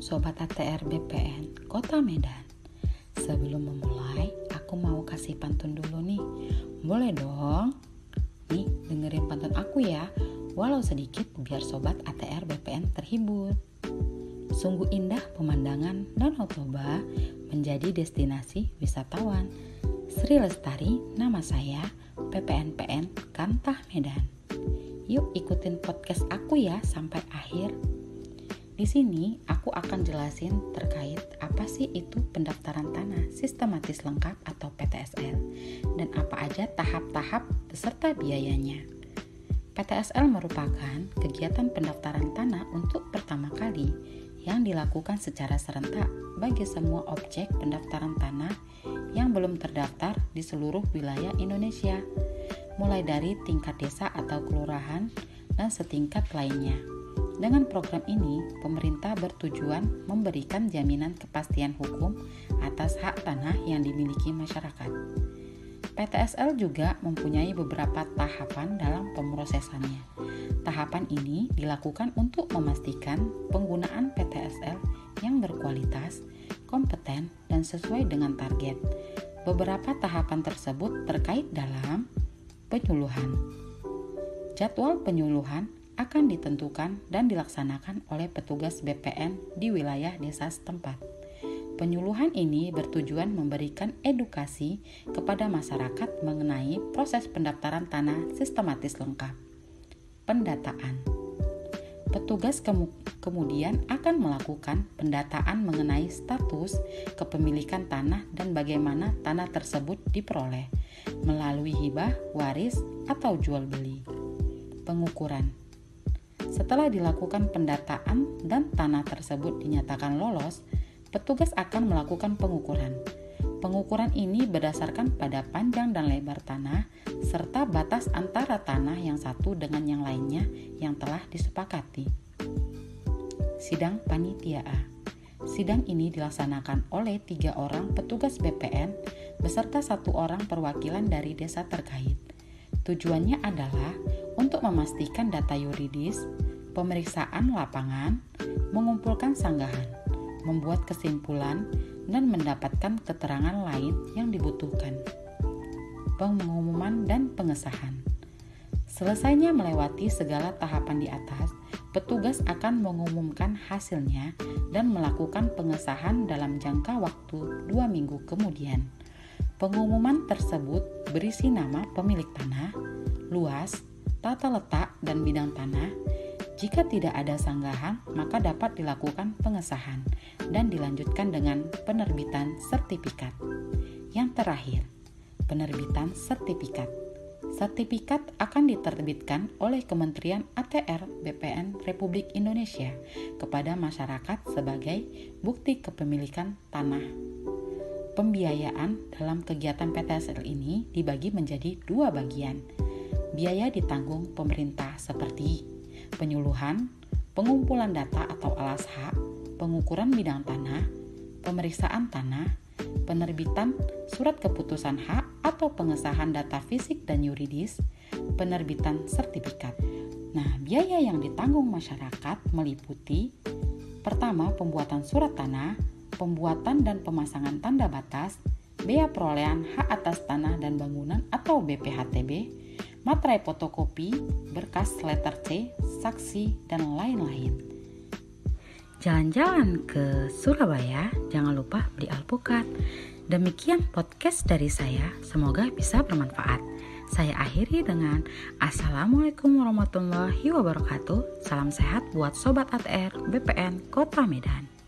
Sobat ATR BPN Kota Medan Sebelum memulai, aku mau kasih pantun dulu nih. Boleh dong? Nih, dengerin pantun aku ya. Walau sedikit biar Sobat ATR BPN terhibur. Sungguh indah pemandangan Danau Toba menjadi destinasi wisatawan. Sri Lestari, nama saya PPNPN Kantah Medan. Yuk ikutin podcast aku ya sampai akhir. Di sini aku akan jelasin terkait apa sih itu pendaftaran tanah sistematis lengkap atau PTSL dan apa aja tahap-tahap beserta biayanya. PTSL merupakan kegiatan pendaftaran tanah untuk pertama kali yang dilakukan secara serentak bagi semua objek pendaftaran tanah yang belum terdaftar di seluruh wilayah Indonesia, mulai dari tingkat desa atau kelurahan dan setingkat lainnya. Dengan program ini, pemerintah bertujuan memberikan jaminan kepastian hukum atas hak tanah yang dimiliki masyarakat. PTSL juga mempunyai beberapa tahapan dalam pemrosesannya. Tahapan ini dilakukan untuk memastikan penggunaan PTSL yang berkualitas, kompeten, dan sesuai dengan target. Beberapa tahapan tersebut terkait dalam penyuluhan. Jadwal penyuluhan akan ditentukan dan dilaksanakan oleh petugas BPN di wilayah desa setempat. Penyuluhan ini bertujuan memberikan edukasi kepada masyarakat mengenai proses pendaftaran tanah sistematis lengkap. Pendataan Petugas kemu kemudian akan melakukan pendataan mengenai status kepemilikan tanah dan bagaimana tanah tersebut diperoleh melalui hibah, waris, atau jual beli. Pengukuran setelah dilakukan pendataan dan tanah tersebut dinyatakan lolos, petugas akan melakukan pengukuran. Pengukuran ini berdasarkan pada panjang dan lebar tanah serta batas antara tanah yang satu dengan yang lainnya yang telah disepakati. Sidang Panitia A Sidang ini dilaksanakan oleh tiga orang petugas BPN beserta satu orang perwakilan dari desa terkait. Tujuannya adalah untuk memastikan data yuridis, pemeriksaan lapangan, mengumpulkan sanggahan, membuat kesimpulan, dan mendapatkan keterangan lain yang dibutuhkan. Pengumuman dan pengesahan. Selesainya melewati segala tahapan di atas, petugas akan mengumumkan hasilnya dan melakukan pengesahan dalam jangka waktu dua minggu kemudian. Pengumuman tersebut berisi nama pemilik tanah, luas, tata letak, dan bidang tanah. Jika tidak ada sanggahan, maka dapat dilakukan pengesahan dan dilanjutkan dengan penerbitan sertifikat. Yang terakhir, penerbitan sertifikat. Sertifikat akan diterbitkan oleh Kementerian ATR BPN Republik Indonesia kepada masyarakat sebagai bukti kepemilikan tanah. Pembiayaan dalam kegiatan PTSL ini dibagi menjadi dua bagian biaya ditanggung pemerintah seperti penyuluhan, pengumpulan data atau alas hak, pengukuran bidang tanah, pemeriksaan tanah, penerbitan surat keputusan hak atau pengesahan data fisik dan yuridis, penerbitan sertifikat. Nah, biaya yang ditanggung masyarakat meliputi pertama pembuatan surat tanah, pembuatan dan pemasangan tanda batas, bea perolehan hak atas tanah dan bangunan atau BPHTB, materai fotokopi, berkas letter C, saksi, dan lain-lain. Jalan-jalan ke Surabaya, jangan lupa beli alpukat. Demikian podcast dari saya, semoga bisa bermanfaat. Saya akhiri dengan Assalamualaikum warahmatullahi wabarakatuh. Salam sehat buat Sobat ATR BPN Kota Medan.